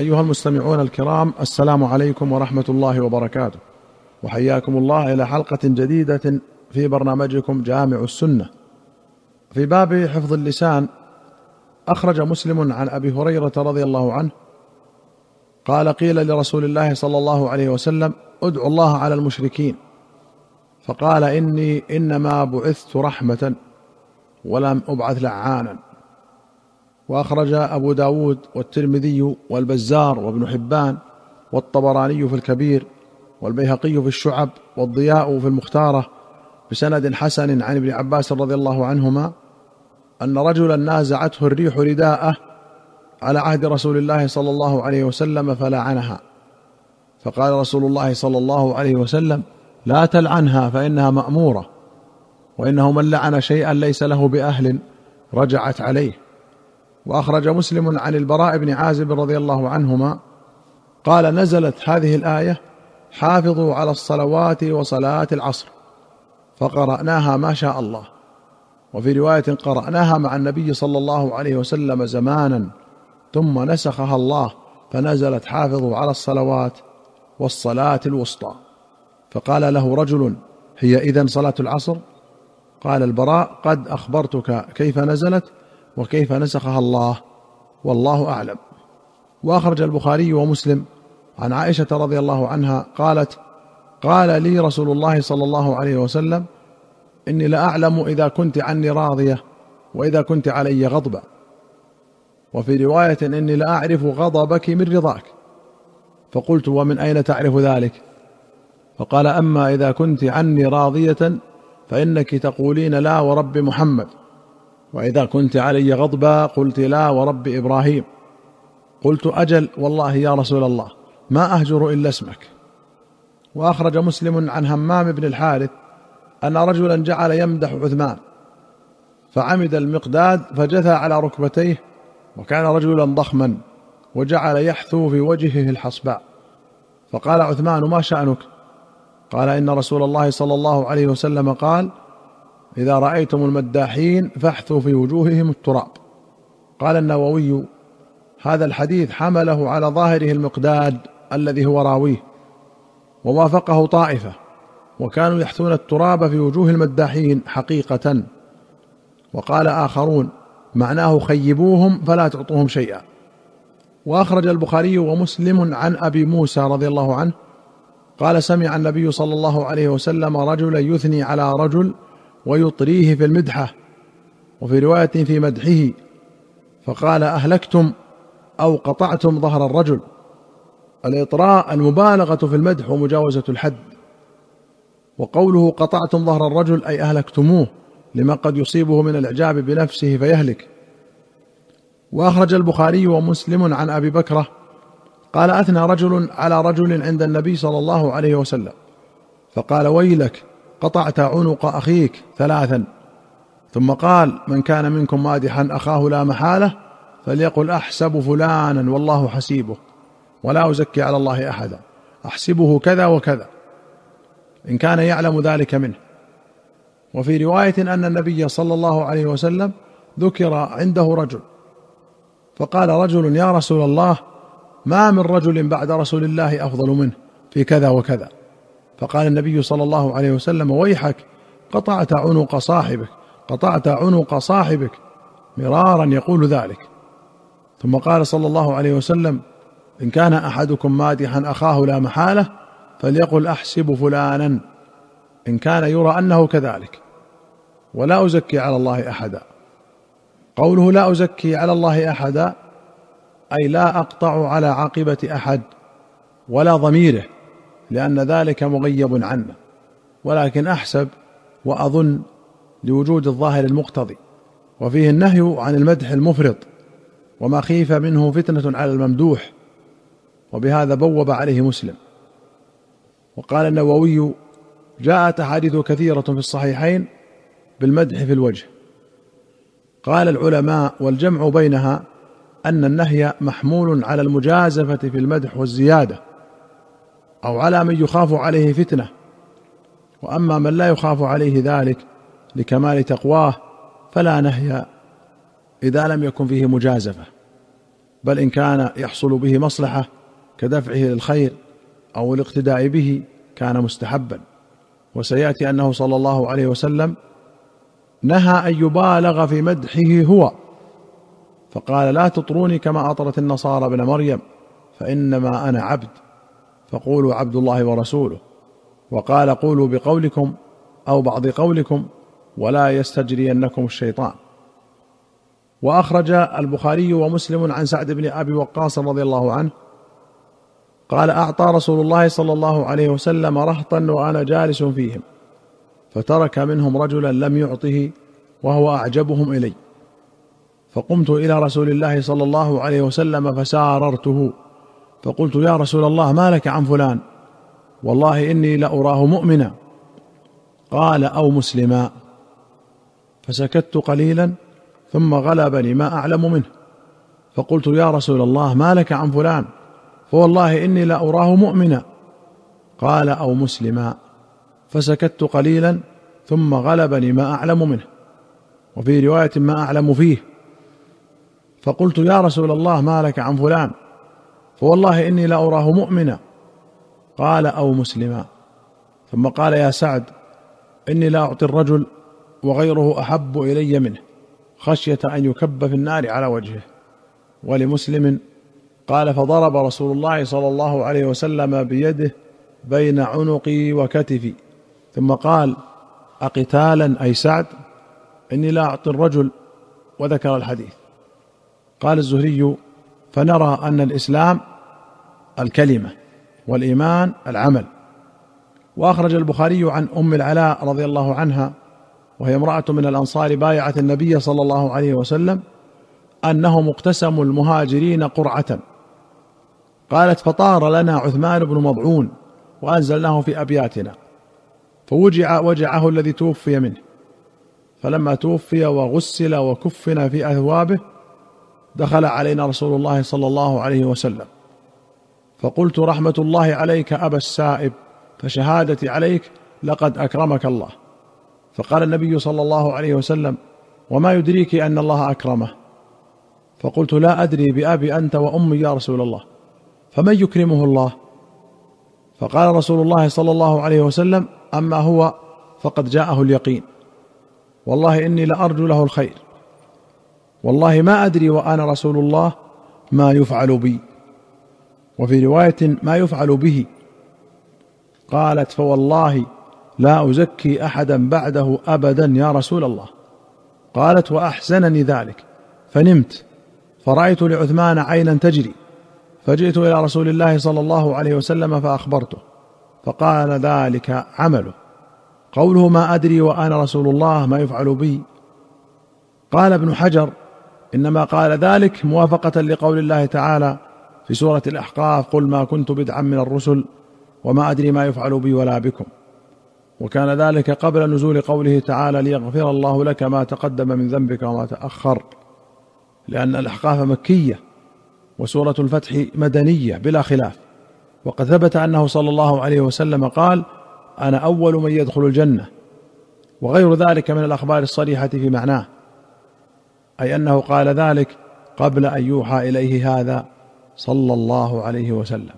أيها المستمعون الكرام السلام عليكم ورحمة الله وبركاته. وحياكم الله إلى حلقة جديدة في برنامجكم جامع السنة. في باب حفظ اللسان أخرج مسلم عن أبي هريرة رضي الله عنه قال قيل لرسول الله صلى الله عليه وسلم ادعوا الله على المشركين فقال إني إنما بعثت رحمة ولم أبعث لعانا وأخرج أبو داود والترمذي والبزار وابن حبان والطبراني في الكبير والبيهقي في الشعب والضياء في المختارة بسند حسن عن ابن عباس رضي الله عنهما أن رجلا نازعته الريح رداءه على عهد رسول الله صلى الله عليه وسلم فلعنها. فقال رسول الله صلى الله عليه وسلم لا تلعنها فإنها مأمورة وإنه من لعن شيئا ليس له بأهل رجعت عليه. وأخرج مسلم عن البراء بن عازب رضي الله عنهما قال نزلت هذه الآية حافظوا على الصلوات وصلاة العصر فقرأناها ما شاء الله. وفي رواية قرأناها مع النبي صلى الله عليه وسلم زمانا ثم نسخها الله فنزلت حافظوا على الصلوات والصلاة الوسطى. فقال له رجل هي إذن صلاة العصر؟ قال البراء قد أخبرتك كيف نزلت وكيف نسخها الله. والله أعلم. وأخرج البخاري ومسلم عن عائشة رضي الله عنها قالت قال لي رسول الله صلى الله عليه وسلم إني لأعلم إذا كنت عني راضية وإذا كنت علي غضبا وفي رواية إني لأعرف غضبك من رضاك. فقلت ومن أين تعرف ذلك؟ فقال أما إذا كنت عني راضية فإنك تقولين لا ورب محمد. وإذا كنت علي غضبا قلت لا ورب إبراهيم. قلت أجل والله يا رسول الله ما أهجر إلا اسمك. وأخرج مسلم عن همام بن الحارث أن رجلا جعل يمدح عثمان. فعمد المقداد فجثى على ركبتيه وكان رجلا ضخما وجعل يحثو في وجهه الحصباء. فقال عثمان ما شأنك؟ قال إن رسول الله صلى الله عليه وسلم قال إذا رأيتم المداحين فاحثوا في وجوههم التراب. قال النووي هذا الحديث حمله على ظاهره المقداد الذي هو راويه ووافقه طائفة وكانوا يحثون التراب في وجوه المداحين حقيقة. وقال آخرون معناه خيبوهم فلا تعطوهم شيئا. وأخرج البخاري ومسلم عن أبي موسى رضي الله عنه قال سمع النبي صلى الله عليه وسلم رجلا يثني على رجل ويطريه في المدحة وفي رواية في مدحه فقال أهلكتم أو قطعتم ظهر الرجل. الإطراء المبالغة في المدح ومجاوزة الحد. وقوله قطعتم ظهر الرجل أي أهلكتموه لما قد يصيبه من الإعجاب بنفسه فيهلك. وأخرج البخاري ومسلم عن أبي بكرة قال أثنى رجل على رجل عند النبي صلى الله عليه وسلم. فقال ويلك قطعت عنق أخيك ثلاثا. ثم قال من كان منكم مادحا أخاه لا محالة فليقل أحسب فلانا والله حسيبه ولا أزكي على الله أحدا أحسبه كذا وكذا. إن كان يعلم ذلك منه. وفي رواية أن النبي صلى الله عليه وسلم ذكر عنده رجل فقال رجل يا رسول الله ما من رجل بعد رسول الله أفضل منه في كذا وكذا. فقال النبي صلى الله عليه وسلم ويحك قطعت عنق صاحبك قطعت عنق صاحبك. مرارا يقول ذلك. ثم قال صلى الله عليه وسلم إن كان أحدكم مادحا أخاه لا محالة فليقل أحسب فلانا. إن كان يرى أنه كذلك. ولا أزكي على الله أحدا. قوله لا أزكي على الله أحدا أي لا أقطع على عاقبة أحد ولا ضميره. لأن ذلك مغيب عنا ولكن أحسب وأظن لوجود الظاهر المقتضي. وفيه النهي عن المدح المفرط وما خيف منه فتنة على الممدوح وبهذا بوب عليه مسلم. وقال النووي جاءت أحاديث كثيرة في الصحيحين بالمدح في الوجه. قال العلماء والجمع بينها أن النهي محمول على المجازفة في المدح والزيادة. أو على من يخاف عليه فتنة. وأما من لا يخاف عليه ذلك لكمال تقواه فلا نهي إذا لم يكن فيه مجازفة. بل إن كان يحصل به مصلحة كدفعه للخير أو الاقتداء به كان مستحبا. وسيأتي أنه صلى الله عليه وسلم نهى أن يبالغ في مدحه هو. فقال لا تطروني كما أطرت النصارى ابن مريم فإنما أنا عبد. فقولوا عبد الله ورسوله. وقال قولوا بقولكم أو بعض قولكم ولا يستجرينكم الشيطان. وأخرج البخاري ومسلم عن سعد بن أبي وقاص رضي الله عنه قال أعطى رسول الله صلى الله عليه وسلم رهطا وأنا جالس فيهم فترك منهم رجلا لم يعطه وهو أعجبهم إلي. فقمت إلى رسول الله صلى الله عليه وسلم فساررته. فقلت يا رسول الله ما لك عن فلان؟ والله إني لأراه مؤمنا. قال أو مسلما. فسكت قليلا ثم غلبني ما أعلم منه. فقلت يا رسول الله ما لك عن فلان؟ فوالله إني لأراه مؤمنا. قال أو مسلما. فسكت قليلا ثم غلبني ما أعلم منه. وفي رواية ما أعلم فيه. فقلت يا رسول الله ما لك عن فلان؟ فوالله إني لاراه مؤمنا. قال أو مسلما. ثم قال يا سعد إني لا أعطي الرجل وغيره أحب إلي منه خشية أن يكب في النار على وجهه. ولمسلم قال فضرب رسول الله صلى الله عليه وسلم بيده بين عنقي وكتفي. ثم قال أقتالا؟ أي سعد إني لا أعطي الرجل وذكر الحديث. قال الزهري فنرى أن الإسلام الكلمة والإيمان العمل. وأخرج البخاري عن أم العلاء رضي الله عنها وهي امرأة من الأنصار بايعت النبي صلى الله عليه وسلم أنهم اقتسموا المهاجرين قرعة. قالت فطار لنا عثمان بن مضعون وأنزلناه في أبياتنا فوجع وجعه الذي توفي منه. فلما توفي وغسل وكفن في أثوابه دخل علينا رسول الله صلى الله عليه وسلم. فقلت رحمة الله عليك أبا السائب فشهادتي عليك لقد أكرمك الله. فقال النبي صلى الله عليه وسلم وما يدريك أن الله أكرمه؟ فقلت لا أدري بأبي أنت وأمي يا رسول الله فمن يكرمه الله؟ فقال رسول الله صلى الله عليه وسلم أما هو فقد جاءه اليقين. والله إني لأرجو له الخير. والله ما أدري وأنا رسول الله ما يفعل بي. وفي رواية ما يفعل به. قالت فوالله لا أزكي أحدا بعده أبدا يا رسول الله. قالت وأحزنني ذلك. فنمت. فرأيت لعثمان عينا تجري. فجئت إلى رسول الله صلى الله عليه وسلم فأخبرته. فقال ذلك عمله. قوله ما أدري وأنا رسول الله ما يفعل بي. قال ابن حجر إنما قال ذلك موافقة لقول الله تعالى في سورة الأحقاف قل ما كنت بدعا من الرسل وما أدري ما يفعل بي ولا بكم. وكان ذلك قبل نزول قوله تعالى ليغفر الله لك ما تقدم من ذنبك وما تأخر. لأن الأحقاف مكية وسورة الفتح مدنية بلا خلاف. وقد ثبت أنه صلى الله عليه وسلم قال أنا أول من يدخل الجنة. وغير ذلك من الأخبار الصريحة في معناه. أي أنه قال ذلك قبل أن يوحى إليه هذا صلى الله عليه وسلم.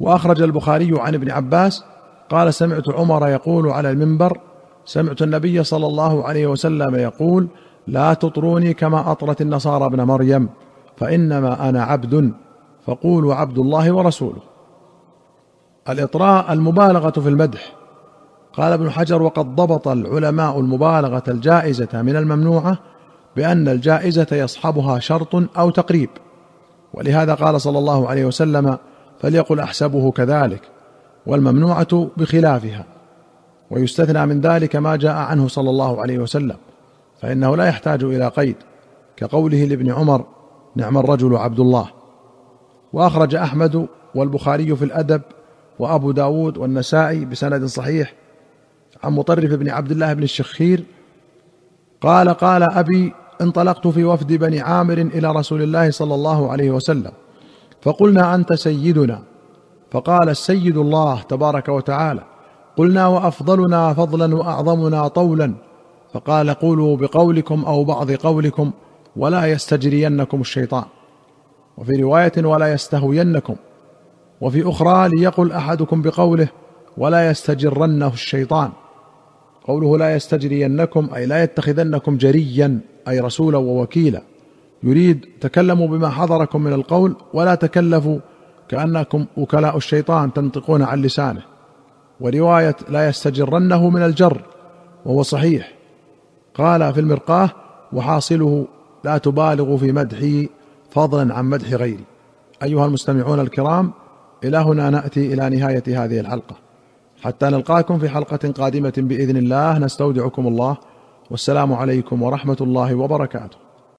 وأخرج البخاري عن ابن عباس قال سمعت عمر يقول على المنبر سمعت النبي صلى الله عليه وسلم يقول لا تطروني كما أطرت النصارى ابن مريم فإنما أنا عبد فقولوا عبد الله ورسوله. الإطراء المبالغة في المدح. قال ابن حجر وقد ضبط العلماء المبالغة الجائزة من الممنوعة بأن الجائزة يصحبها شرط أو تقريب. ولهذا قال صلى الله عليه وسلم فليقل أحسبه كذلك والممنوعة بخلافها ويستثنى من ذلك ما جاء عنه صلى الله عليه وسلم فإنه لا يحتاج إلى قيد كقوله لابن عمر نعم الرجل عبد الله وأخرج أحمد والبخاري في الأدب وأبو داود والنسائي بسند صحيح عن مطرف بن عبد الله بن الشخير قال قال أبي انطلقت في وفد بني عامر إلى رسول الله صلى الله عليه وسلم فقلنا أنت سيدنا. فقال السيد الله تبارك وتعالى قلنا وأفضلنا فضلا وأعظمنا طولا. فقال قولوا بقولكم أو بعض قولكم ولا يستجرينكم الشيطان. وفي رواية ولا يستهوينكم. وفي أخرى ليقل أحدكم بقوله ولا يستجرنه الشيطان. قوله لا يستجرينكم أي لا يتخذنكم جريا أي رسولا ووكيلا. يريد تكلموا بما حضركم من القول ولا تكلفوا كأنكم وكلاء الشيطان تنطقون عن لسانه. ورواية لا يستجرنه من الجر وهو صحيح. قال في المرقاه وحاصله لا تبالغوا في مدحي فضلا عن مدح غيري. أيها المستمعون الكرام إلى هنا نأتي إلى نهاية هذه الحلقة. حتى نلقاكم في حلقة قادمة بإذن الله. نستودعكم الله. والسلام عليكم ورحمة الله وبركاته.